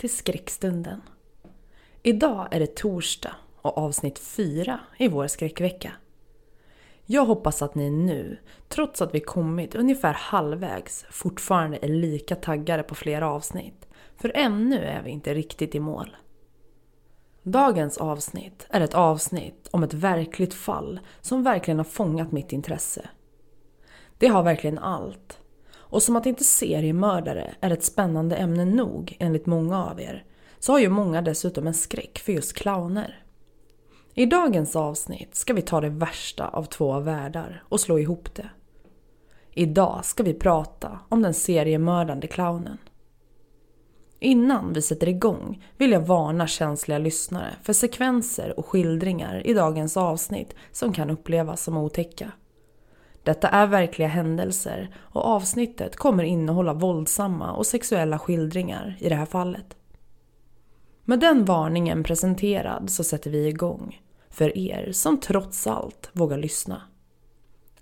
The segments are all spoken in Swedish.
till skräckstunden. Idag är det torsdag och avsnitt 4 i vår skräckvecka. Jag hoppas att ni nu, trots att vi kommit ungefär halvvägs, fortfarande är lika taggade på flera avsnitt. För ännu är vi inte riktigt i mål. Dagens avsnitt är ett avsnitt om ett verkligt fall som verkligen har fångat mitt intresse. Det har verkligen allt. Och som att inte seriemördare är ett spännande ämne nog enligt många av er, så har ju många dessutom en skräck för just clowner. I dagens avsnitt ska vi ta det värsta av två världar och slå ihop det. Idag ska vi prata om den seriemördande clownen. Innan vi sätter igång vill jag varna känsliga lyssnare för sekvenser och skildringar i dagens avsnitt som kan upplevas som otäcka. Detta är verkliga händelser och avsnittet kommer innehålla våldsamma och sexuella skildringar i det här fallet. Med den varningen presenterad så sätter vi igång. För er som trots allt vågar lyssna.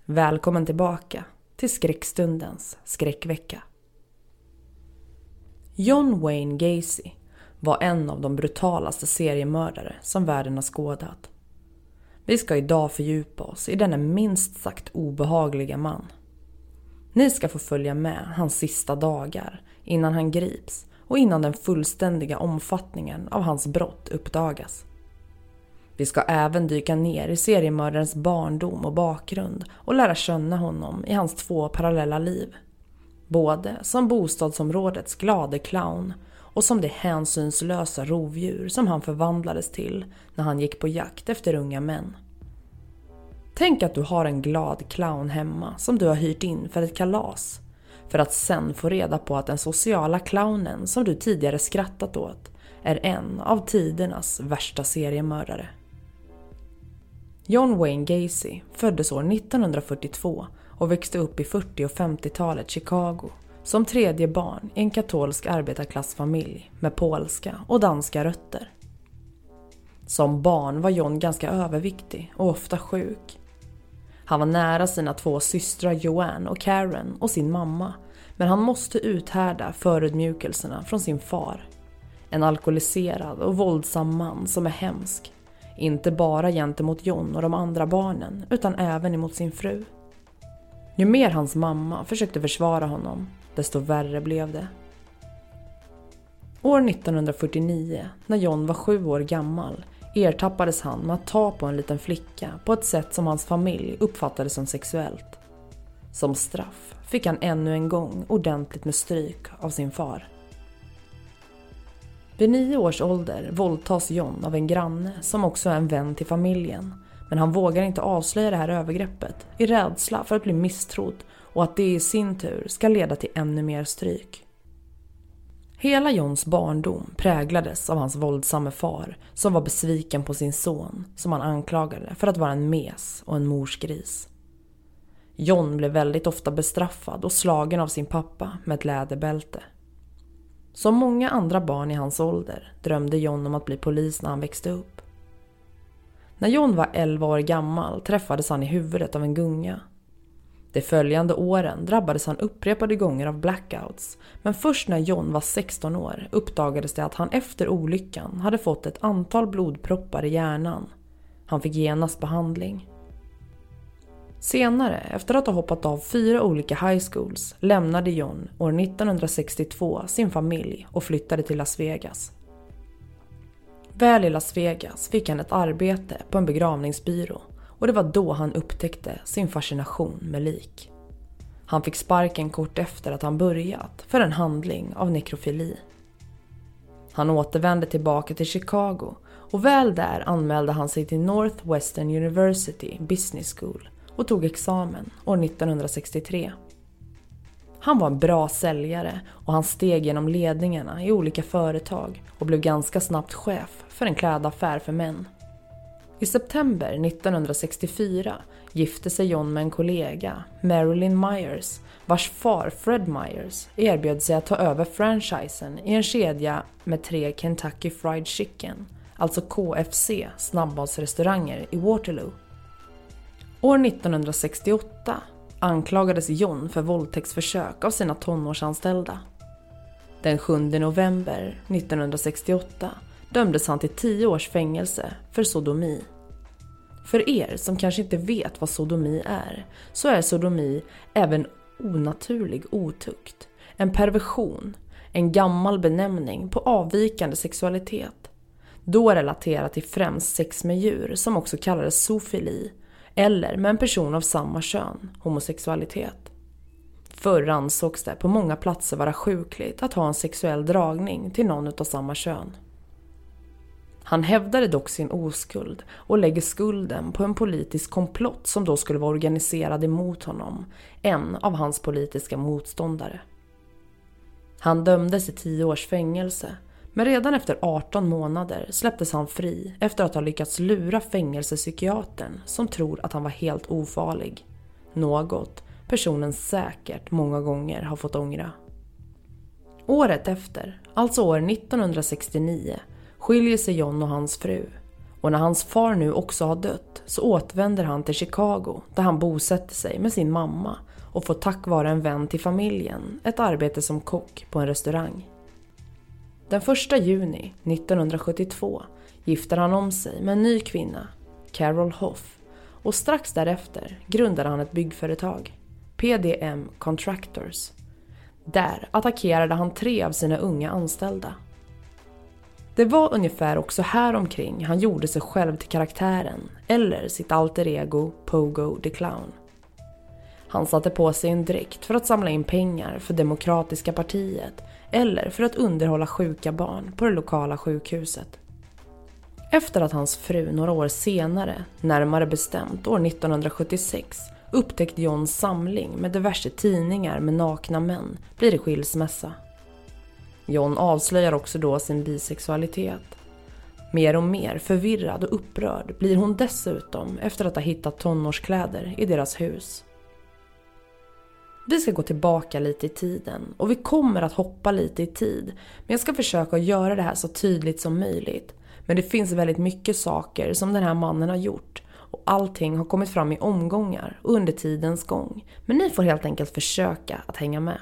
Välkommen tillbaka till skräckstundens skräckvecka. John Wayne Gacy var en av de brutalaste seriemördare som världen har skådat. Vi ska idag fördjupa oss i denna minst sagt obehagliga man. Ni ska få följa med hans sista dagar innan han grips och innan den fullständiga omfattningen av hans brott uppdagas. Vi ska även dyka ner i seriemördarens barndom och bakgrund och lära känna honom i hans två parallella liv. Både som bostadsområdets glade clown och som det hänsynslösa rovdjur som han förvandlades till när han gick på jakt efter unga män. Tänk att du har en glad clown hemma som du har hyrt in för ett kalas. För att sen få reda på att den sociala clownen som du tidigare skrattat åt är en av tidernas värsta seriemördare. John Wayne Gacy föddes år 1942 och växte upp i 40 och 50-talet Chicago som tredje barn i en katolsk arbetarklassfamilj med polska och danska rötter. Som barn var John ganska överviktig och ofta sjuk. Han var nära sina två systrar Joanne och Karen och sin mamma men han måste uthärda förödmjukelserna från sin far. En alkoholiserad och våldsam man som är hemsk. Inte bara gentemot John och de andra barnen utan även emot sin fru. Ju mer hans mamma försökte försvara honom, desto värre blev det. År 1949, när John var sju år gammal, ertappades han med att ta på en liten flicka på ett sätt som hans familj uppfattade som sexuellt. Som straff fick han ännu en gång ordentligt med stryk av sin far. Vid nio års ålder våldtas John av en granne som också är en vän till familjen. Men han vågar inte avslöja det här övergreppet i rädsla för att bli misstrodd och att det i sin tur ska leda till ännu mer stryk. Hela Johns barndom präglades av hans våldsamme far som var besviken på sin son som han anklagade för att vara en mes och en morsgris. John blev väldigt ofta bestraffad och slagen av sin pappa med ett läderbälte. Som många andra barn i hans ålder drömde John om att bli polis när han växte upp. När John var 11 år gammal träffades han i huvudet av en gunga. De följande åren drabbades han upprepade gånger av blackouts men först när John var 16 år uppdagades det att han efter olyckan hade fått ett antal blodproppar i hjärnan. Han fick genast behandling. Senare, efter att ha hoppat av fyra olika high schools, lämnade John år 1962 sin familj och flyttade till Las Vegas. Väl i Las Vegas fick han ett arbete på en begravningsbyrå och det var då han upptäckte sin fascination med lik. Han fick sparken kort efter att han börjat för en handling av nekrofili. Han återvände tillbaka till Chicago och väl där anmälde han sig till Northwestern University Business School och tog examen år 1963. Han var en bra säljare och han steg genom ledningarna i olika företag och blev ganska snabbt chef för en klädaffär för män. I september 1964 gifte sig John med en kollega, Marilyn Myers, vars far Fred Myers erbjöd sig att ta över franchisen i en kedja med tre Kentucky Fried Chicken, alltså KFC, snabbmatsrestauranger i Waterloo. År 1968 anklagades John för våldtäktsförsök av sina tonårsanställda. Den 7 november 1968 dömdes han till 10 års fängelse för sodomi. För er som kanske inte vet vad sodomi är, så är sodomi även onaturlig otukt, en perversion, en gammal benämning på avvikande sexualitet. Då relaterat till främst sex med djur som också kallades zoofili, eller med en person av samma kön, homosexualitet. Förr ansågs det på många platser vara sjukligt att ha en sexuell dragning till någon av samma kön. Han hävdade dock sin oskuld och lägger skulden på en politisk komplott som då skulle vara organiserad emot honom, en av hans politiska motståndare. Han dömdes till tio års fängelse, men redan efter 18 månader släpptes han fri efter att ha lyckats lura fängelsepsykiatern som tror att han var helt ofarlig. Något personen säkert många gånger har fått ångra. Året efter, alltså år 1969, skiljer sig John och hans fru. Och när hans far nu också har dött så återvänder han till Chicago där han bosätter sig med sin mamma och får tack vare en vän till familjen ett arbete som kock på en restaurang. Den 1 juni 1972 gifter han om sig med en ny kvinna, Carol Hoff, och strax därefter grundade han ett byggföretag, PDM Contractors. Där attackerade han tre av sina unga anställda det var ungefär också här omkring han gjorde sig själv till karaktären, eller sitt alter ego Pogo the Clown. Han satte på sig en dräkt för att samla in pengar för Demokratiska partiet eller för att underhålla sjuka barn på det lokala sjukhuset. Efter att hans fru några år senare, närmare bestämt år 1976, upptäckt Johns samling med diverse tidningar med nakna män blir det skilsmässa. John avslöjar också då sin bisexualitet. Mer och mer förvirrad och upprörd blir hon dessutom efter att ha hittat tonårskläder i deras hus. Vi ska gå tillbaka lite i tiden och vi kommer att hoppa lite i tid. Men jag ska försöka göra det här så tydligt som möjligt. Men det finns väldigt mycket saker som den här mannen har gjort och allting har kommit fram i omgångar under tidens gång. Men ni får helt enkelt försöka att hänga med.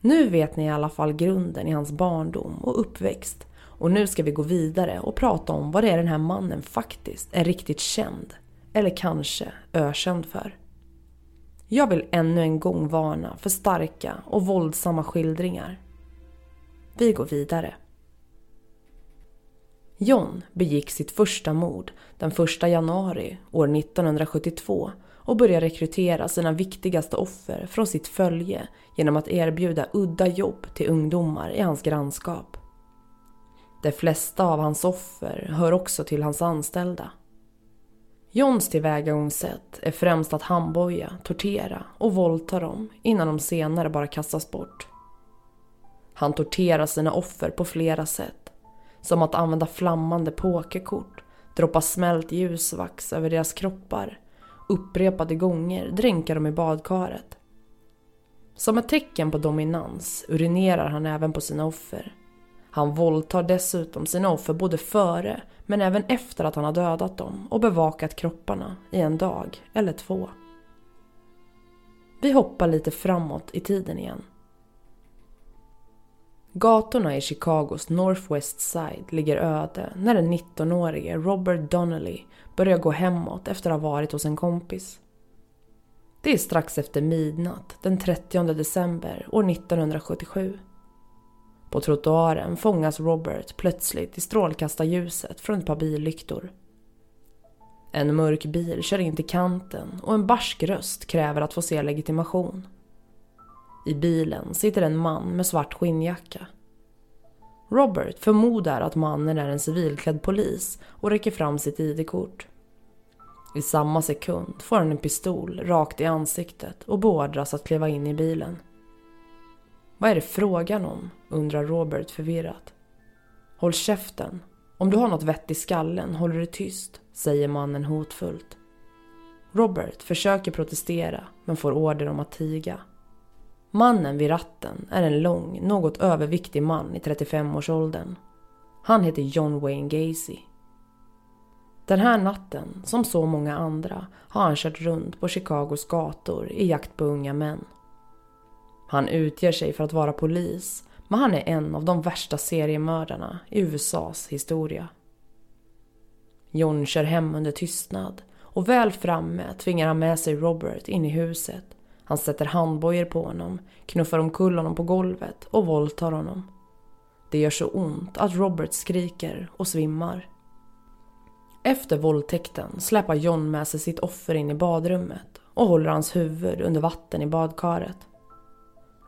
Nu vet ni i alla fall grunden i hans barndom och uppväxt och nu ska vi gå vidare och prata om vad det är den här mannen faktiskt är riktigt känd, eller kanske ökänd för. Jag vill ännu en gång varna för starka och våldsamma skildringar. Vi går vidare. John begick sitt första mord den 1 januari år 1972 och börjar rekrytera sina viktigaste offer från sitt följe genom att erbjuda udda jobb till ungdomar i hans grannskap. De flesta av hans offer hör också till hans anställda. Johns tillvägagångssätt är främst att handboja, tortera och våldta dem innan de senare bara kastas bort. Han torterar sina offer på flera sätt. Som att använda flammande pokerkort, droppa smält ljusvax över deras kroppar upprepade gånger dränka dem i badkaret. Som ett tecken på dominans urinerar han även på sina offer. Han våldtar dessutom sina offer både före men även efter att han har dödat dem och bevakat kropparna i en dag eller två. Vi hoppar lite framåt i tiden igen. Gatorna i Chicagos Northwest Side ligger öde när den 19-årige Robert Donnelly börjar gå hemåt efter att ha varit hos en kompis. Det är strax efter midnatt den 30 december år 1977. På trottoaren fångas Robert plötsligt i strålkastarljuset från ett par billyktor. En mörk bil kör in till kanten och en barsk röst kräver att få se legitimation. I bilen sitter en man med svart skinnjacka. Robert förmodar att mannen är en civilklädd polis och räcker fram sitt ID-kort. I samma sekund får han en pistol rakt i ansiktet och beordras att kliva in i bilen. Vad är det frågan om? Undrar Robert förvirrat. Håll käften. Om du har något vett i skallen håller du tyst, säger mannen hotfullt. Robert försöker protestera men får order om att tiga. Mannen vid ratten är en lång, något överviktig man i 35-årsåldern. Han heter John Wayne Gacy. Den här natten, som så många andra, har han kört runt på Chicagos gator i jakt på unga män. Han utger sig för att vara polis, men han är en av de värsta seriemördarna i USAs historia. John kör hem under tystnad och väl framme tvingar han med sig Robert in i huset. Han sätter handbojor på honom, knuffar omkull honom på golvet och våldtar honom. Det gör så ont att Robert skriker och svimmar. Efter våldtäkten släpar John med sig sitt offer in i badrummet och håller hans huvud under vatten i badkaret.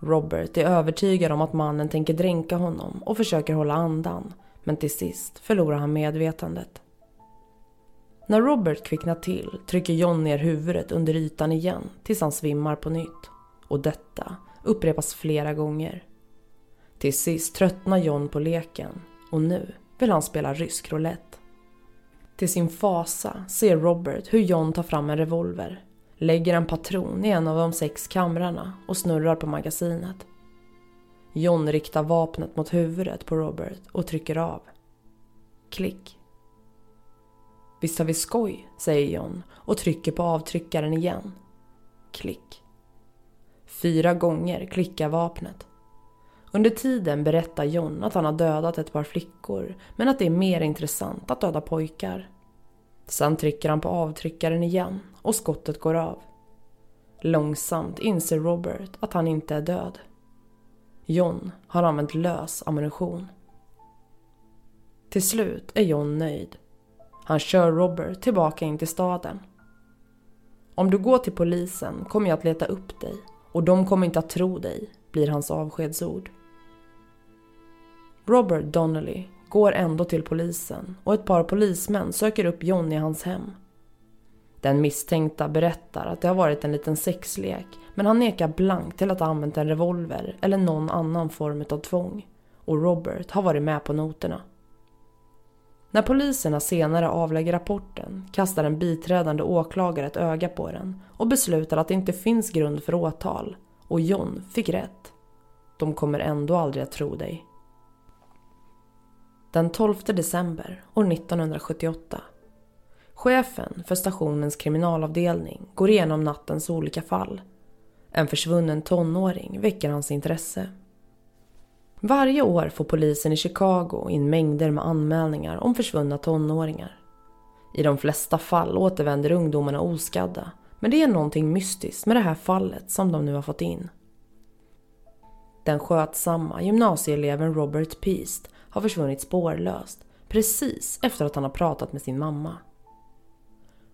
Robert är övertygad om att mannen tänker dränka honom och försöker hålla andan, men till sist förlorar han medvetandet. När Robert kvicknar till trycker John ner huvudet under ytan igen tills han svimmar på nytt. Och detta upprepas flera gånger. Till sist tröttnar John på leken och nu vill han spela rysk roulette. Till sin fasa ser Robert hur John tar fram en revolver, lägger en patron i en av de sex kamrarna och snurrar på magasinet. John riktar vapnet mot huvudet på Robert och trycker av. Klick. Visst har vi skoj, säger John och trycker på avtryckaren igen. Klick. Fyra gånger klickar vapnet. Under tiden berättar John att han har dödat ett par flickor men att det är mer intressant att döda pojkar. Sen trycker han på avtryckaren igen och skottet går av. Långsamt inser Robert att han inte är död. John har använt lös ammunition. Till slut är John nöjd. Han kör Robert tillbaka in till staden. Om du går till polisen kommer jag att leta upp dig och de kommer inte att tro dig, blir hans avskedsord. Robert Donnelly går ändå till polisen och ett par polismän söker upp John i hans hem. Den misstänkta berättar att det har varit en liten sexlek men han nekar blankt till att ha använt en revolver eller någon annan form av tvång. Och Robert har varit med på noterna. När poliserna senare avlägger rapporten kastar en biträdande åklagare ett öga på den och beslutar att det inte finns grund för åtal. Och John fick rätt. De kommer ändå aldrig att tro dig. Den 12 december år 1978. Chefen för stationens kriminalavdelning går igenom nattens olika fall. En försvunnen tonåring väcker hans intresse. Varje år får polisen i Chicago in mängder med anmälningar om försvunna tonåringar. I de flesta fall återvänder ungdomarna oskadda men det är någonting mystiskt med det här fallet som de nu har fått in. Den skötsamma gymnasieeleven Robert Peast har försvunnit spårlöst precis efter att han har pratat med sin mamma.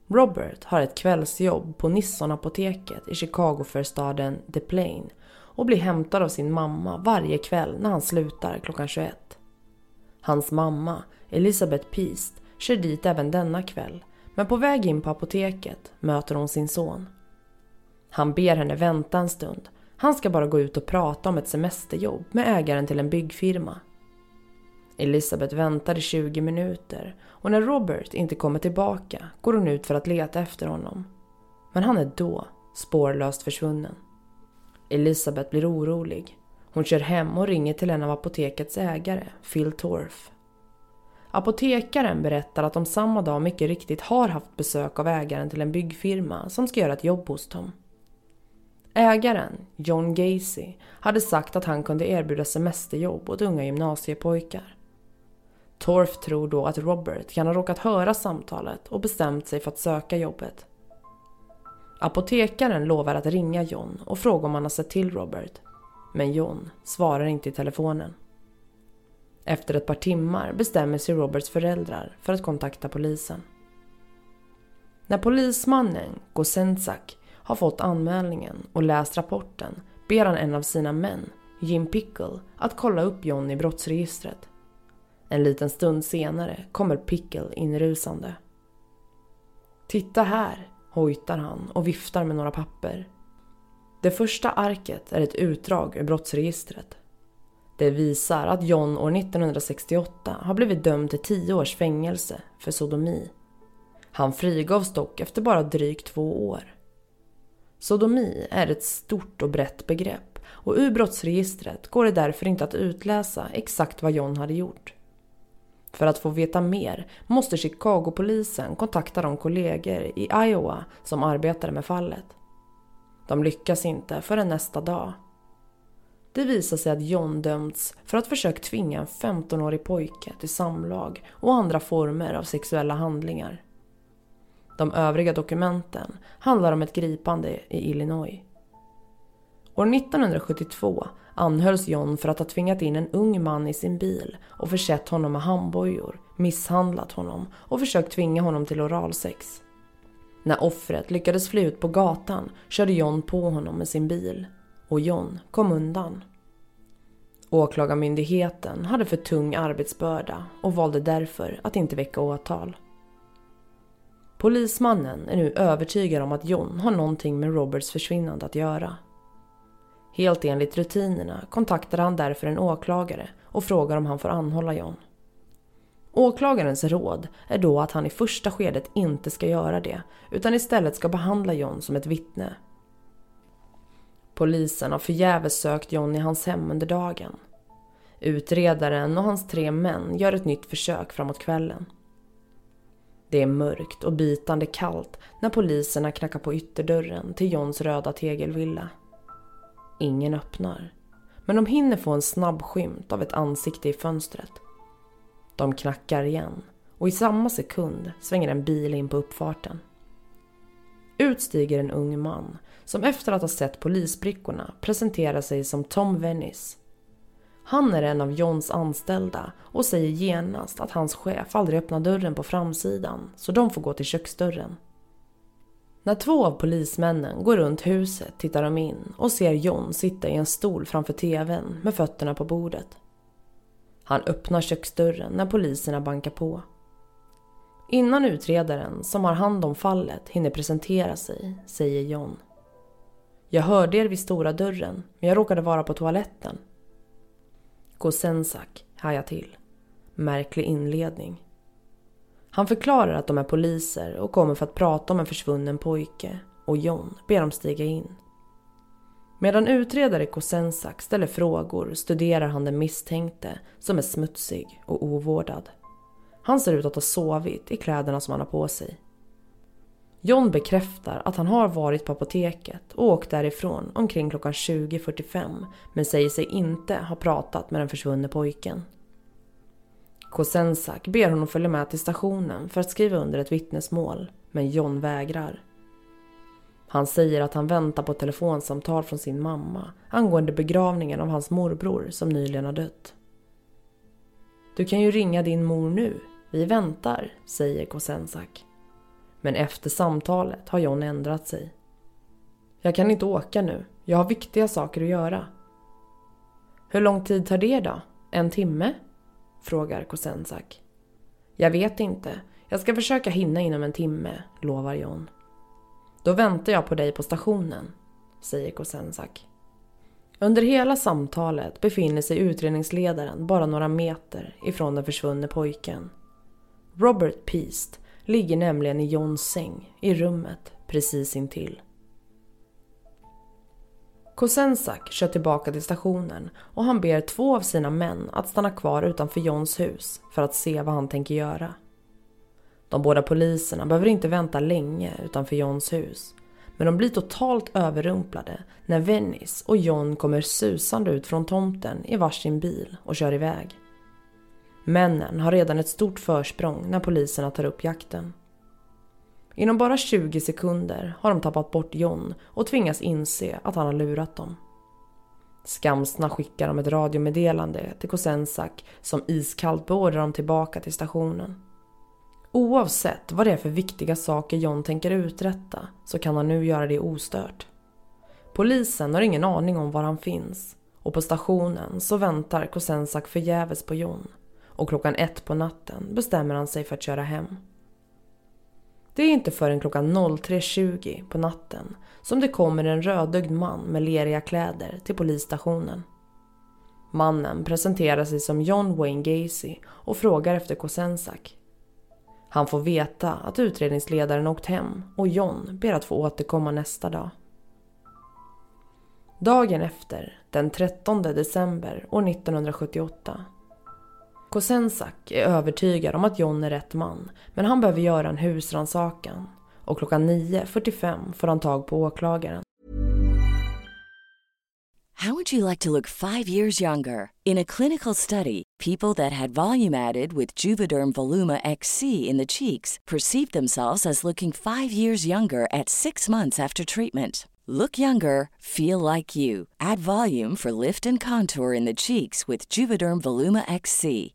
Robert har ett kvällsjobb på Nisson-apoteket i Chicago-förstaden The Plain och blir hämtad av sin mamma varje kväll när han slutar klockan 21. Hans mamma, Elizabeth Peast, kör dit även denna kväll men på väg in på apoteket möter hon sin son. Han ber henne vänta en stund. Han ska bara gå ut och prata om ett semesterjobb med ägaren till en byggfirma. Elisabeth väntar i 20 minuter och när Robert inte kommer tillbaka går hon ut för att leta efter honom. Men han är då spårlöst försvunnen. Elisabeth blir orolig. Hon kör hem och ringer till en av apotekets ägare, Phil Torf. Apotekaren berättar att de samma dag mycket riktigt har haft besök av ägaren till en byggfirma som ska göra ett jobb hos dem. Ägaren, John Gacy, hade sagt att han kunde erbjuda semesterjobb åt unga gymnasiepojkar. Torf tror då att Robert kan ha råkat höra samtalet och bestämt sig för att söka jobbet. Apotekaren lovar att ringa John och fråga om han har sett till Robert. Men John svarar inte i telefonen. Efter ett par timmar bestämmer sig Roberts föräldrar för att kontakta polisen. När polismannen Gosentzak har fått anmälningen och läst rapporten ber han en av sina män, Jim Pickle, att kolla upp John i brottsregistret. En liten stund senare kommer Pickle inrusande. Titta här, hojtar han och viftar med några papper. Det första arket är ett utdrag ur brottsregistret. Det visar att John år 1968 har blivit dömd till 10 års fängelse för sodomi. Han frigavs dock efter bara drygt två år. Sodomi är ett stort och brett begrepp och ur brottsregistret går det därför inte att utläsa exakt vad John hade gjort. För att få veta mer måste Chicagopolisen kontakta de kollegor i Iowa som arbetade med fallet. De lyckas inte förrän nästa dag. Det visar sig att John dömts för att försökt tvinga en 15-årig pojke till samlag och andra former av sexuella handlingar. De övriga dokumenten handlar om ett gripande i Illinois. År 1972 anhölls John för att ha tvingat in en ung man i sin bil och försett honom med handbojor, misshandlat honom och försökt tvinga honom till oralsex. När offret lyckades fly ut på gatan körde John på honom med sin bil och John kom undan. Åklagarmyndigheten hade för tung arbetsbörda och valde därför att inte väcka åtal. Polismannen är nu övertygad om att John har någonting med Roberts försvinnande att göra. Helt enligt rutinerna kontaktar han därför en åklagare och frågar om han får anhålla John. Åklagarens råd är då att han i första skedet inte ska göra det utan istället ska behandla John som ett vittne. Polisen har förgäves sökt John i hans hem under dagen. Utredaren och hans tre män gör ett nytt försök framåt kvällen. Det är mörkt och bitande kallt när poliserna knackar på ytterdörren till Johns röda tegelvilla. Ingen öppnar. Men de hinner få en snabb skymt av ett ansikte i fönstret. De knackar igen och i samma sekund svänger en bil in på uppfarten. Ut stiger en ung man som efter att ha sett polisbrickorna presenterar sig som Tom Venice. Han är en av Johns anställda och säger genast att hans chef aldrig öppnar dörren på framsidan så de får gå till köksdörren. När två av polismännen går runt huset tittar de in och ser John sitta i en stol framför tvn med fötterna på bordet. Han öppnar köksdörren när poliserna bankar på. Innan utredaren som har hand om fallet hinner presentera sig säger John. Jag hörde er vid stora dörren men jag råkade vara på toaletten. Gosensak hajar till. Märklig inledning. Han förklarar att de är poliser och kommer för att prata om en försvunnen pojke och John ber dem stiga in. Medan utredare Kosensak ställer frågor studerar han den misstänkte som är smutsig och ovårdad. Han ser ut att ha sovit i kläderna som han har på sig. John bekräftar att han har varit på apoteket och åkt därifrån omkring klockan 20.45 men säger sig inte ha pratat med den försvunne pojken. Kosensak ber honom följa med till stationen för att skriva under ett vittnesmål, men John vägrar. Han säger att han väntar på ett telefonsamtal från sin mamma angående begravningen av hans morbror som nyligen har dött. Du kan ju ringa din mor nu. Vi väntar, säger Kosensak. Men efter samtalet har John ändrat sig. Jag kan inte åka nu. Jag har viktiga saker att göra. Hur lång tid tar det då? En timme? Frågar Kosensak. Jag vet inte. Jag ska försöka hinna inom en timme, lovar John. Då väntar jag på dig på stationen, säger Kosensak. Under hela samtalet befinner sig utredningsledaren bara några meter ifrån den försvunne pojken. Robert Peast ligger nämligen i Johns säng i rummet precis intill. Kosensak kör tillbaka till stationen och han ber två av sina män att stanna kvar utanför Johns hus för att se vad han tänker göra. De båda poliserna behöver inte vänta länge utanför Johns hus. Men de blir totalt överrumplade när Venice och John kommer susande ut från tomten i varsin bil och kör iväg. Männen har redan ett stort försprång när poliserna tar upp jakten. Inom bara 20 sekunder har de tappat bort John och tvingas inse att han har lurat dem. Skamsna skickar de ett radiomeddelande till Kosensak som iskallt beordrar dem tillbaka till stationen. Oavsett vad det är för viktiga saker John tänker uträtta så kan han nu göra det ostört. Polisen har ingen aning om var han finns och på stationen så väntar Kosensak förgäves på John och klockan ett på natten bestämmer han sig för att köra hem. Det är inte förrän klockan 03.20 på natten som det kommer en rödögd man med leriga kläder till polisstationen. Mannen presenterar sig som John Wayne Gacy och frågar efter Kosensak. Han får veta att utredningsledaren åkt hem och John ber att få återkomma nästa dag. Dagen efter, den 13 december år 1978 Kosensak är övertygad om att John är rätt man men han behöver göra en husrannsakan och klockan 9.45 får han tag på åklagaren. How would you like to look five years younger? In a clinical study, people that had volume added with Juvederm Voluma XC in the cheeks perceived themselves as looking five years younger at six months after treatment. Look younger, feel like you. Add volume for lift and contour in the cheeks with Juvederm Voluma XC.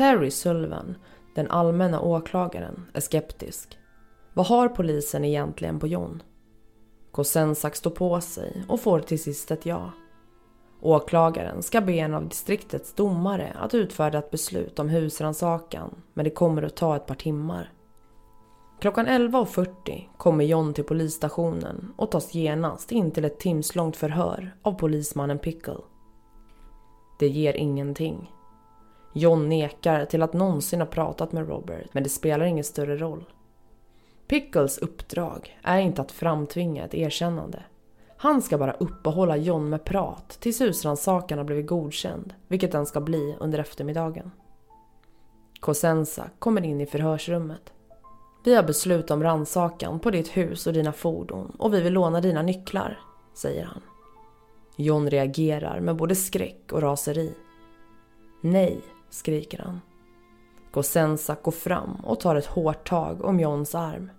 Terry Sullivan, den allmänna åklagaren, är skeptisk. Vad har polisen egentligen på John? Kosensak står på sig och får till sist ett ja. Åklagaren ska be en av distriktets domare att utfärda ett beslut om husrannsakan men det kommer att ta ett par timmar. Klockan 11.40 kommer John till polisstationen och tas genast in till ett timslångt förhör av polismannen Pickle. Det ger ingenting. John nekar till att någonsin ha pratat med Robert men det spelar ingen större roll. Pickles uppdrag är inte att framtvinga ett erkännande. Han ska bara uppehålla John med prat tills husrannsakan har blivit godkänd, vilket den ska bli under eftermiddagen. Cosenza kommer in i förhörsrummet. Vi har beslut om rannsakan på ditt hus och dina fordon och vi vill låna dina nycklar, säger han. John reagerar med både skräck och raseri. Nej, skriker han. Kosensak går fram och tar ett hårt tag om Johns arm.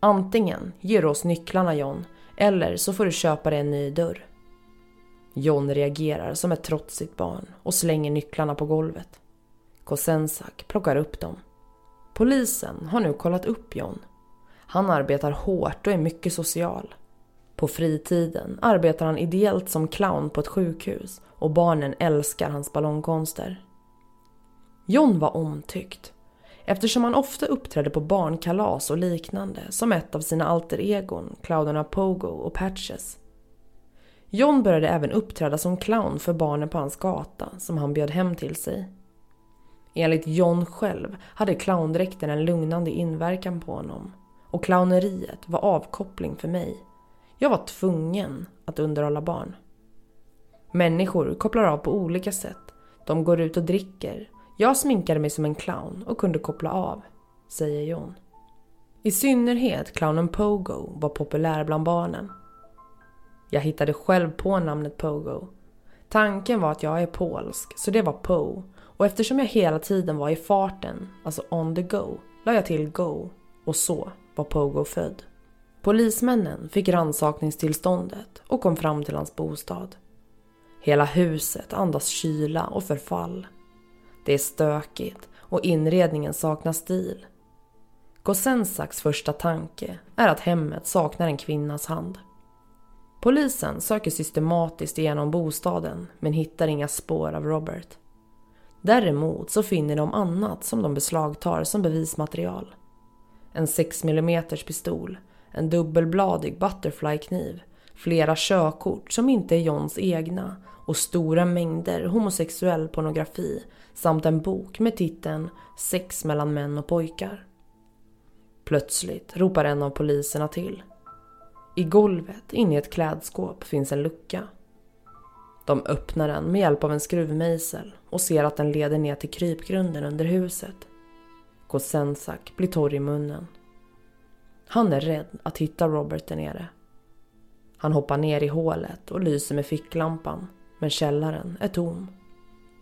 Antingen ger du oss nycklarna John, eller så får du köpa dig en ny dörr. John reagerar som ett trotsigt barn och slänger nycklarna på golvet. Kosensak plockar upp dem. Polisen har nu kollat upp John. Han arbetar hårt och är mycket social. På fritiden arbetar han ideellt som clown på ett sjukhus och barnen älskar hans ballongkonster. John var omtyckt eftersom han ofta uppträdde på barnkalas och liknande som ett av sina alter egon, clownerna Pogo och Patches. John började även uppträda som clown för barnen på hans gata som han bjöd hem till sig. Enligt John själv hade clowndräkten en lugnande inverkan på honom och clowneriet var avkoppling för mig. Jag var tvungen att underhålla barn. Människor kopplar av på olika sätt. De går ut och dricker. Jag sminkade mig som en clown och kunde koppla av, säger John. I synnerhet clownen Pogo var populär bland barnen. Jag hittade själv på namnet Pogo. Tanken var att jag är polsk, så det var Po. Och eftersom jag hela tiden var i farten, alltså on the go, la jag till Go och så var Pogo född. Polismännen fick rannsakningstillståndet och kom fram till hans bostad. Hela huset andas kyla och förfall. Det är stökigt och inredningen saknar stil. Kosensaks första tanke är att hemmet saknar en kvinnas hand. Polisen söker systematiskt igenom bostaden men hittar inga spår av Robert. Däremot så finner de annat som de beslagtar som bevismaterial. En 6 mm pistol, en dubbelbladig butterflykniv, flera körkort som inte är Johns egna och stora mängder homosexuell pornografi samt en bok med titeln Sex mellan män och pojkar. Plötsligt ropar en av poliserna till. I golvet inne i ett klädskåp finns en lucka. De öppnar den med hjälp av en skruvmejsel och ser att den leder ner till krypgrunden under huset. Kosensak blir torr i munnen. Han är rädd att hitta Robert där nere. Han hoppar ner i hålet och lyser med ficklampan, men källaren är tom.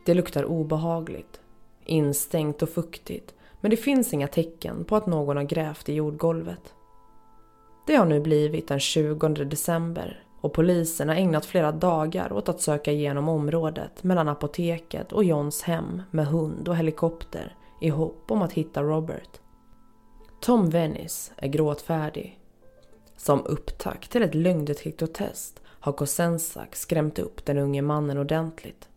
Det luktar obehagligt, instängt och fuktigt, men det finns inga tecken på att någon har grävt i jordgolvet. Det har nu blivit den 20 december och polisen har ägnat flera dagar åt att söka igenom området mellan apoteket och Johns hem med hund och helikopter i hopp om att hitta Robert. Tom Venice är gråtfärdig. Som upptakt till ett lögndetektortest har Kosensak skrämt upp den unge mannen ordentligt.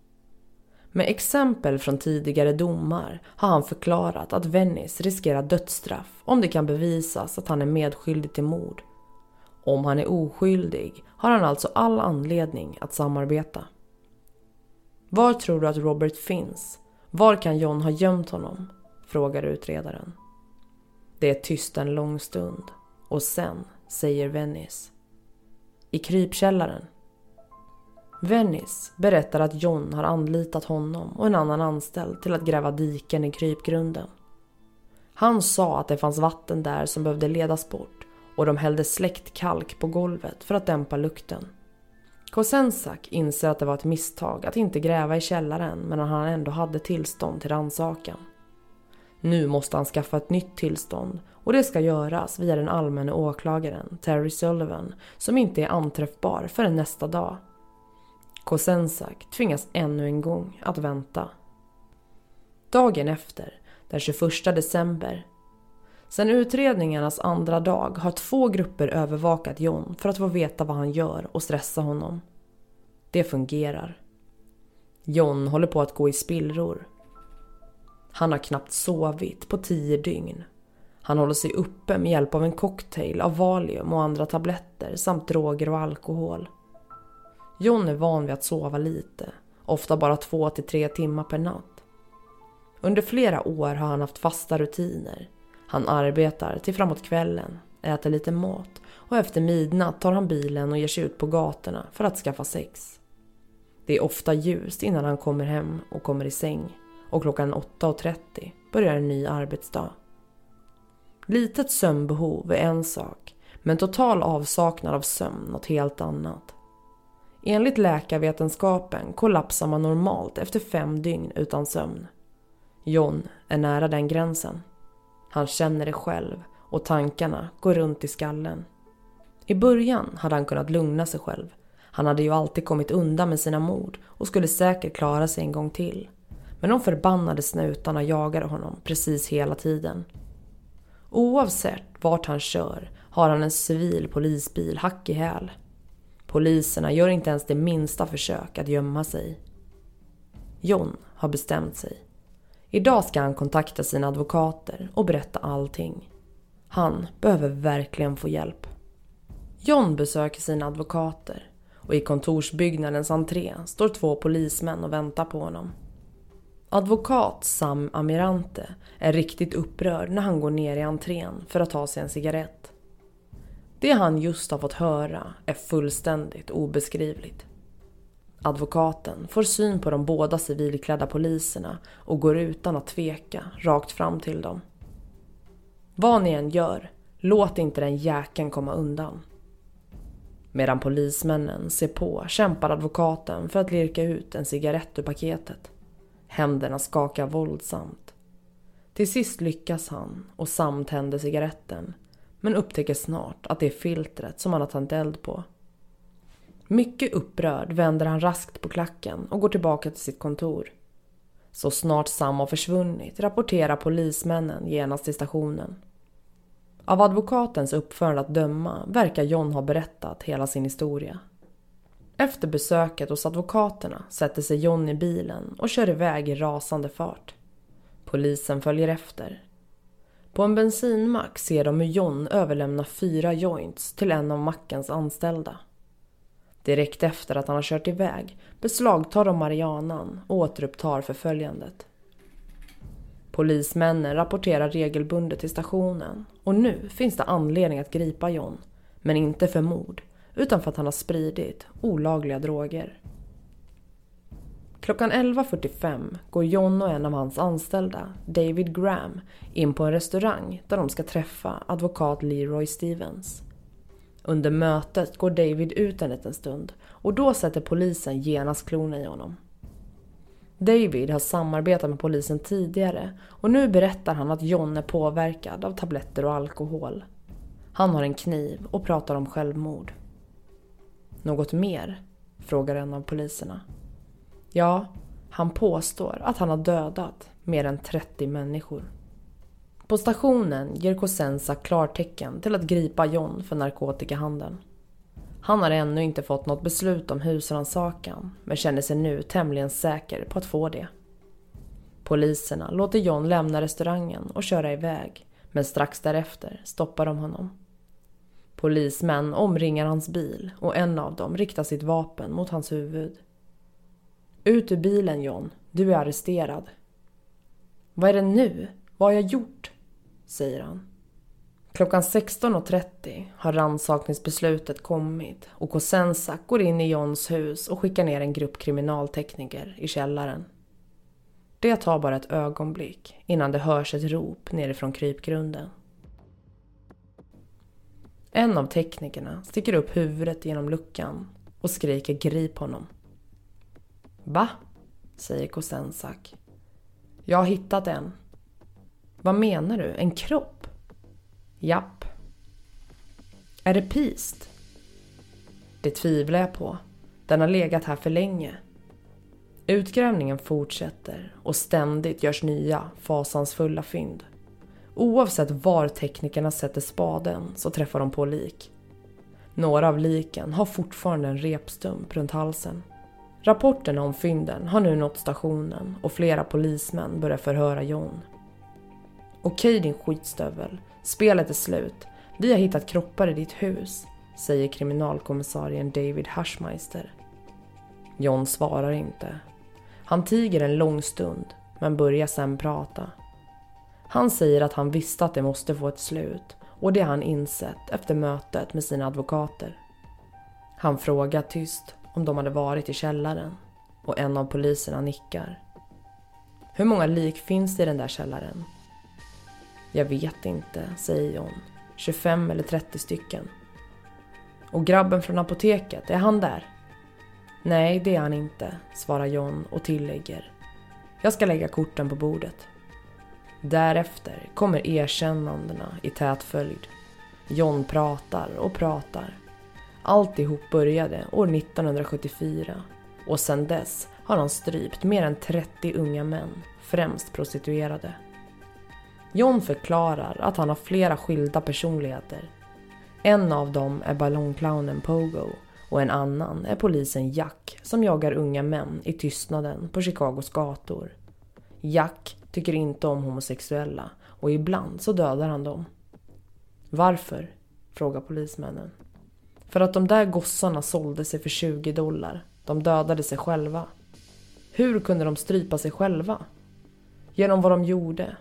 Med exempel från tidigare domar har han förklarat att Venice riskerar dödsstraff om det kan bevisas att han är medskyldig till mord. Om han är oskyldig har han alltså all anledning att samarbeta. Var tror du att Robert finns? Var kan John ha gömt honom? frågar utredaren. Det är tyst en lång stund och sen säger Venice. I krypkällaren. Venice berättar att John har anlitat honom och en annan anställd till att gräva diken i krypgrunden. Han sa att det fanns vatten där som behövde ledas bort och de hällde släckt kalk på golvet för att dämpa lukten. Kosensak inser att det var ett misstag att inte gräva i källaren men han ändå hade tillstånd till rannsakan. Nu måste han skaffa ett nytt tillstånd och det ska göras via den allmänne åklagaren Terry Sullivan som inte är anträffbar förrän nästa dag. Kosensak tvingas ännu en gång att vänta. Dagen efter, den 21 december. Sen utredningarnas andra dag har två grupper övervakat John för att få veta vad han gör och stressa honom. Det fungerar. John håller på att gå i spillror. Han har knappt sovit på tio dygn. Han håller sig uppe med hjälp av en cocktail av valium och andra tabletter samt droger och alkohol. John är van vid att sova lite, ofta bara två till tre timmar per natt. Under flera år har han haft fasta rutiner. Han arbetar till framåt kvällen, äter lite mat och efter midnatt tar han bilen och ger sig ut på gatorna för att skaffa sex. Det är ofta ljust innan han kommer hem och kommer i säng och klockan 8.30 börjar en ny arbetsdag. Litet sömnbehov är en sak, men total avsaknad av sömn något helt annat. Enligt läkarvetenskapen kollapsar man normalt efter fem dygn utan sömn. John är nära den gränsen. Han känner det själv och tankarna går runt i skallen. I början hade han kunnat lugna sig själv. Han hade ju alltid kommit undan med sina mord och skulle säkert klara sig en gång till. Men de förbannade snutarna jagade honom precis hela tiden. Oavsett vart han kör har han en civil polisbil hack i häl. Poliserna gör inte ens det minsta försök att gömma sig. John har bestämt sig. Idag ska han kontakta sina advokater och berätta allting. Han behöver verkligen få hjälp. John besöker sina advokater och i kontorsbyggnadens entré står två polismän och väntar på honom. Advokat Sam Amirante är riktigt upprörd när han går ner i entrén för att ta sig en cigarett. Det han just har fått höra är fullständigt obeskrivligt. Advokaten får syn på de båda civilklädda poliserna och går utan att tveka rakt fram till dem. Vad ni än gör, låt inte den jäkeln komma undan. Medan polismännen ser på kämpar advokaten för att lirka ut en cigarett ur paketet. Händerna skakar våldsamt. Till sist lyckas han och Sam tänder cigaretten men upptäcker snart att det är filtret som han har tänt eld på. Mycket upprörd vänder han raskt på klacken och går tillbaka till sitt kontor. Så snart Sam har försvunnit rapporterar polismännen genast till stationen. Av advokatens uppförande att döma verkar John ha berättat hela sin historia. Efter besöket hos advokaterna sätter sig John i bilen och kör iväg i rasande fart. Polisen följer efter. På en bensinmack ser de hur John överlämnar fyra joints till en av mackens anställda. Direkt efter att han har kört iväg beslagtar de Marianan och återupptar förföljandet. Polismännen rapporterar regelbundet till stationen och nu finns det anledning att gripa John. Men inte för mord, utan för att han har spridit olagliga droger. Klockan 11.45 går John och en av hans anställda, David Graham, in på en restaurang där de ska träffa advokat Leroy Stevens. Under mötet går David ut en liten stund och då sätter polisen genast klorna i honom. David har samarbetat med polisen tidigare och nu berättar han att John är påverkad av tabletter och alkohol. Han har en kniv och pratar om självmord. Något mer? frågar en av poliserna. Ja, han påstår att han har dödat mer än 30 människor. På stationen ger Cosenza klartecken till att gripa John för narkotikahandeln. Han har ännu inte fått något beslut om husrannsakan men känner sig nu tämligen säker på att få det. Poliserna låter John lämna restaurangen och köra iväg men strax därefter stoppar de honom. Polismän omringar hans bil och en av dem riktar sitt vapen mot hans huvud. Ut ur bilen John, du är arresterad. Vad är det nu? Vad har jag gjort? säger han. Klockan 16.30 har rannsakningsbeslutet kommit och Kosensak går in i Johns hus och skickar ner en grupp kriminaltekniker i källaren. Det tar bara ett ögonblick innan det hörs ett rop nerifrån krypgrunden. En av teknikerna sticker upp huvudet genom luckan och skriker grip honom. Va? säger Kosensak. Jag har hittat en. Vad menar du? En kropp? Japp. Är det pist? Det tvivlar jag på. Den har legat här för länge. Utgrävningen fortsätter och ständigt görs nya fasansfulla fynd. Oavsett var teknikerna sätter spaden så träffar de på lik. Några av liken har fortfarande en repstump runt halsen. Rapporterna om fynden har nu nått stationen och flera polismän börjar förhöra John. Okej din skitstövel, spelet är slut. Vi har hittat kroppar i ditt hus, säger kriminalkommissarien David Hashmeister. John svarar inte. Han tiger en lång stund, men börjar sen prata. Han säger att han visste att det måste få ett slut och det har han insett efter mötet med sina advokater. Han frågar tyst om de hade varit i källaren och en av poliserna nickar. Hur många lik finns det i den där källaren? Jag vet inte, säger John. 25 eller 30 stycken. Och grabben från apoteket, är han där? Nej, det är han inte, svarar John och tillägger. Jag ska lägga korten på bordet. Därefter kommer erkännandena i tät följd. John pratar och pratar. Alltihop började år 1974 och sedan dess har han strypt mer än 30 unga män, främst prostituerade. John förklarar att han har flera skilda personligheter. En av dem är ballongclownen Pogo och en annan är polisen Jack som jagar unga män i tystnaden på Chicagos gator. Jack tycker inte om homosexuella och ibland så dödar han dem. Varför? frågar polismännen. För att de där gossarna sålde sig för 20 dollar. De dödade sig själva. Hur kunde de strypa sig själva? Genom vad de gjorde.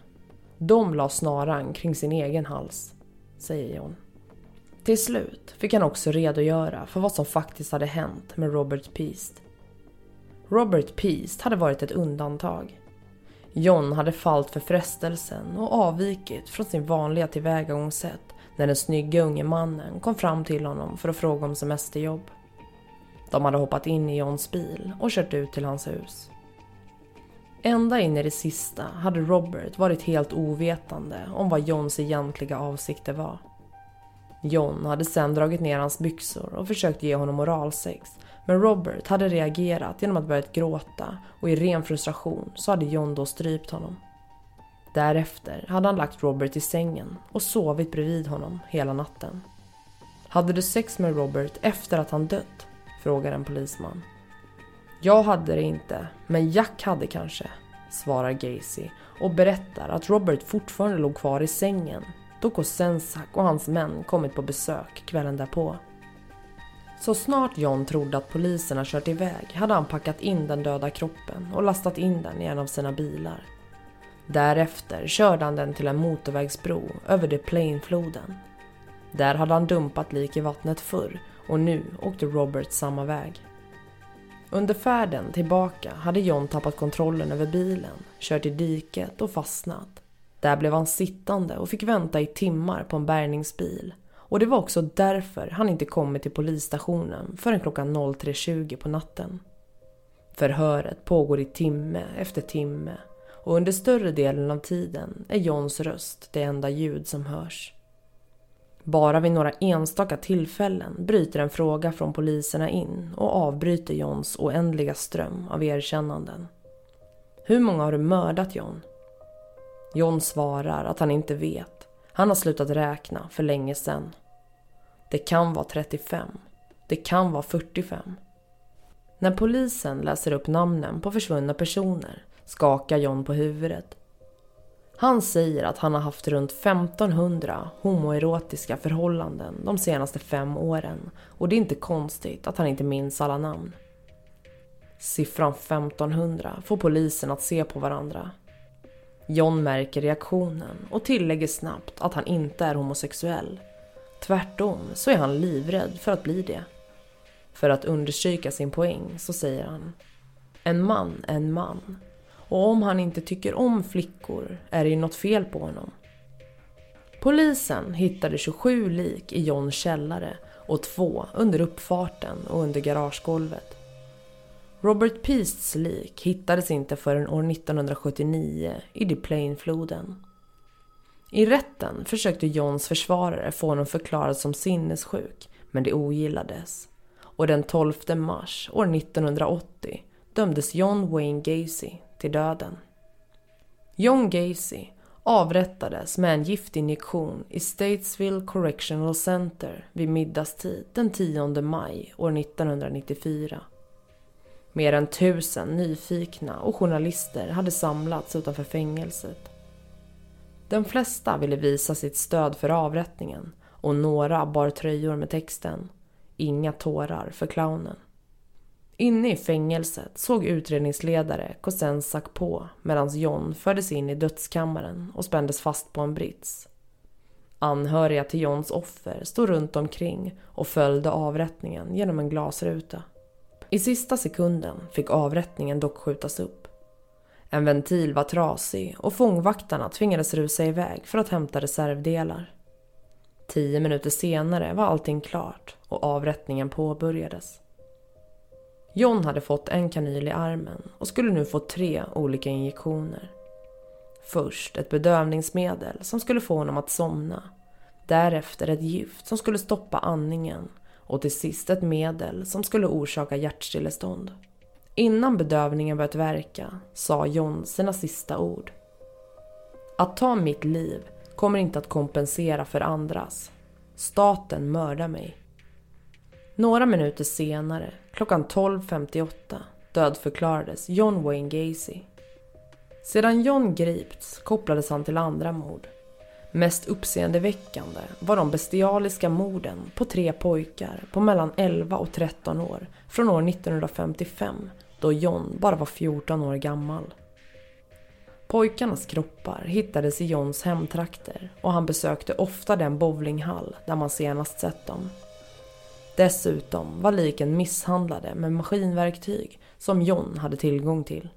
De la snaran kring sin egen hals, säger John. Till slut fick han också redogöra för vad som faktiskt hade hänt med Robert Peast. Robert Peast hade varit ett undantag. John hade fallit för frestelsen och avvikit från sin vanliga tillvägagångssätt när den snygga unge mannen kom fram till honom för att fråga om semesterjobb. De hade hoppat in i Johns bil och kört ut till hans hus. Ända in i det sista hade Robert varit helt ovetande om vad Johns egentliga avsikter var. John hade sen dragit ner hans byxor och försökt ge honom oralsex. Men Robert hade reagerat genom att börja gråta och i ren frustration så hade John då strypt honom. Därefter hade han lagt Robert i sängen och sovit bredvid honom hela natten. Hade du sex med Robert efter att han dött? frågar en polisman. Jag hade det inte, men Jack hade kanske, svarar Gacy och berättar att Robert fortfarande låg kvar i sängen då Kosensak och hans män kommit på besök kvällen därpå. Så snart John trodde att poliserna kört iväg hade han packat in den döda kroppen och lastat in den i en av sina bilar. Därefter körde han den till en motorvägsbro över The Plainfloden. Där hade han dumpat lik i vattnet förr och nu åkte Robert samma väg. Under färden tillbaka hade John tappat kontrollen över bilen, kört i diket och fastnat. Där blev han sittande och fick vänta i timmar på en bärgningsbil. Och det var också därför han inte kommit till polisstationen förrän klockan 03.20 på natten. Förhöret pågår i timme efter timme och under större delen av tiden är Johns röst det enda ljud som hörs. Bara vid några enstaka tillfällen bryter en fråga från poliserna in och avbryter Johns oändliga ström av erkännanden. Hur många har du mördat John? John svarar att han inte vet. Han har slutat räkna för länge sedan. Det kan vara 35. Det kan vara 45. När polisen läser upp namnen på försvunna personer skakar John på huvudet. Han säger att han har haft runt 1500 homoerotiska förhållanden de senaste fem åren och det är inte konstigt att han inte minns alla namn. Siffran 1500 får polisen att se på varandra. John märker reaktionen och tillägger snabbt att han inte är homosexuell. Tvärtom så är han livrädd för att bli det. För att understryka sin poäng så säger han En man är en man och om han inte tycker om flickor är det ju något fel på honom. Polisen hittade 27 lik i Johns källare och två under uppfarten och under garagegolvet. Robert Peasts lik hittades inte förrän år 1979 i Des Plaines-floden. I rätten försökte Johns försvarare få honom förklarad som sinnessjuk, men det ogillades. Och den 12 mars år 1980 dömdes John Wayne Gacy till döden. John Gacy avrättades med en giftinjektion i Statesville Correctional Center vid middagstid den 10 maj år 1994. Mer än tusen nyfikna och journalister hade samlats utanför fängelset. De flesta ville visa sitt stöd för avrättningen och några bar tröjor med texten “Inga tårar för clownen”. Inne i fängelset såg utredningsledare Kosensak på medan John fördes in i dödskammaren och spändes fast på en brits. Anhöriga till Johns offer stod runt omkring och följde avrättningen genom en glasruta. I sista sekunden fick avrättningen dock skjutas upp. En ventil var trasig och fångvaktarna tvingades rusa iväg för att hämta reservdelar. Tio minuter senare var allting klart och avrättningen påbörjades. John hade fått en kanyl i armen och skulle nu få tre olika injektioner. Först ett bedövningsmedel som skulle få honom att somna. Därefter ett gift som skulle stoppa andningen och till sist ett medel som skulle orsaka hjärtstillestånd. Innan bedövningen börjat verka sa John sina sista ord. Att ta mitt liv kommer inte att kompensera för andras. Staten mördar mig. Några minuter senare, klockan 12.58, dödförklarades John Wayne Gacy. Sedan John gripits kopplades han till andra mord. Mest uppseendeväckande var de bestialiska morden på tre pojkar på mellan 11 och 13 år från år 1955 då John bara var 14 år gammal. Pojkarnas kroppar hittades i Johns hemtrakter och han besökte ofta den bowlinghall där man senast sett dem. Dessutom var liken misshandlade med maskinverktyg som John hade tillgång till.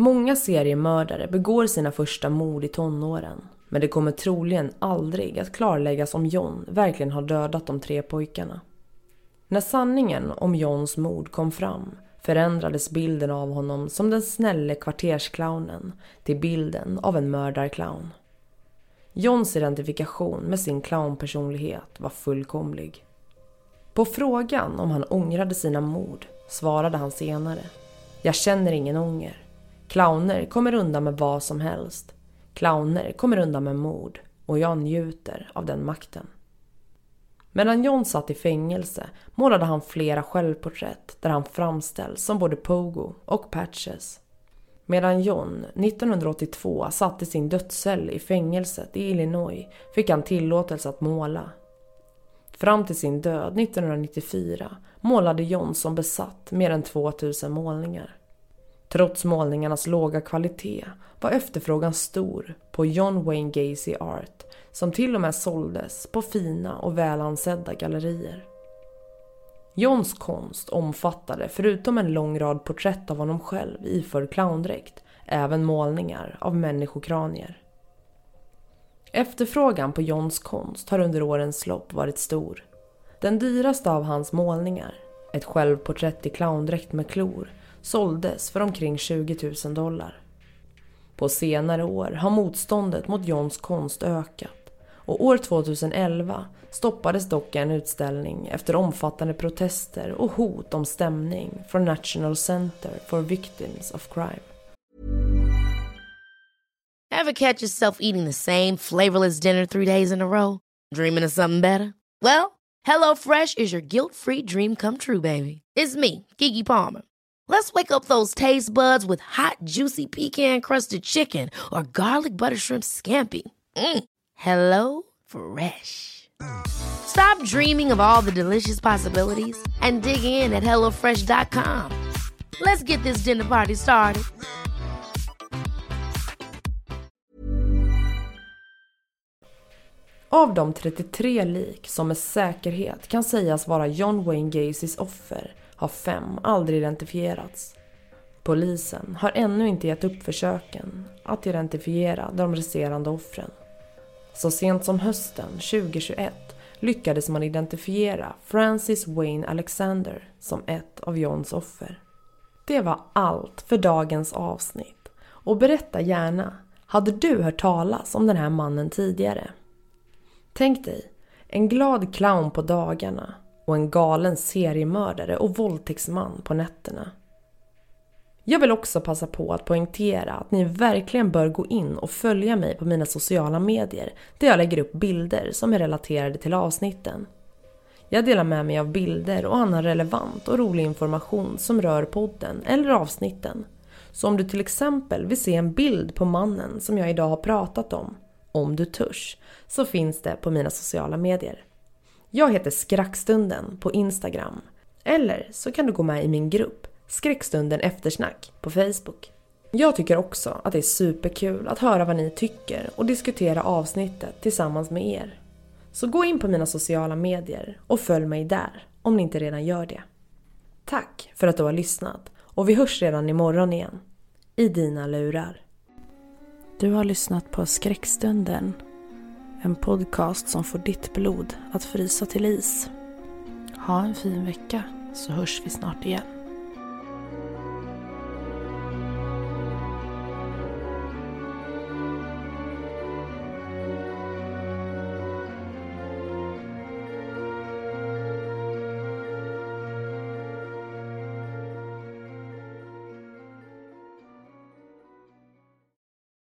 Många seriemördare begår sina första mord i tonåren. Men det kommer troligen aldrig att klarläggas om John verkligen har dödat de tre pojkarna. När sanningen om Johns mord kom fram förändrades bilden av honom som den snälle kvartersclownen till bilden av en mördarclown. Johns identifikation med sin clownpersonlighet var fullkomlig. På frågan om han ångrade sina mord svarade han senare. Jag känner ingen ånger. Clowner kommer undan med vad som helst. Clowner kommer undan med mord och jag njuter av den makten. Medan John satt i fängelse målade han flera självporträtt där han framställs som både Pogo och Patches. Medan John 1982 satt i sin dödscell i fängelset i Illinois fick han tillåtelse att måla. Fram till sin död 1994 målade John som besatt mer än 2000 målningar. Trots målningarnas låga kvalitet var efterfrågan stor på John Wayne Gacy Art som till och med såldes på fina och välansedda gallerier. Johns konst omfattade, förutom en lång rad porträtt av honom själv iförd clowndräkt, även målningar av människokranier. Efterfrågan på Johns konst har under årens lopp varit stor. Den dyraste av hans målningar, ett självporträtt i clowndräkt med klor, såldes för omkring 20 000 dollar. På senare år har motståndet mot Johns konst ökat och år 2011 stoppades dock en utställning efter omfattande protester och hot om stämning från National Center for Victims of Crime. Have catch yourself eating the same flavorless dinner three days in a row? Dreaming of something better? Well, hello fresh is your guilt free dream come true baby. It's me, Gigi Palmer. Let's wake up those taste buds with hot juicy pecan crusted chicken or garlic butter shrimp scampi. Mm. Hello Fresh. Stop dreaming of all the delicious possibilities and dig in at HelloFresh.com. Let's get this dinner party started. Av de 33 lik som med säkerhet kan sägas vara John Wayne Gacys offer har fem aldrig identifierats. Polisen har ännu inte gett upp försöken att identifiera de resterande offren. Så sent som hösten 2021 lyckades man identifiera Francis Wayne Alexander som ett av Johns offer. Det var allt för dagens avsnitt. Och berätta gärna, hade du hört talas om den här mannen tidigare? Tänk dig, en glad clown på dagarna och en galen seriemördare och våldtäktsman på nätterna. Jag vill också passa på att poängtera att ni verkligen bör gå in och följa mig på mina sociala medier där jag lägger upp bilder som är relaterade till avsnitten. Jag delar med mig av bilder och annan relevant och rolig information som rör podden eller avsnitten. Så om du till exempel vill se en bild på mannen som jag idag har pratat om, om du törs, så finns det på mina sociala medier. Jag heter Skrackstunden på Instagram. Eller så kan du gå med i min grupp Skräckstunden eftersnack på Facebook. Jag tycker också att det är superkul att höra vad ni tycker och diskutera avsnittet tillsammans med er. Så gå in på mina sociala medier och följ mig där om ni inte redan gör det. Tack för att du har lyssnat och vi hörs redan imorgon igen. I dina lurar. Du har lyssnat på Skräckstunden. En podcast som får ditt blod att frysa till is. Ha en fin vecka så hörs vi snart igen.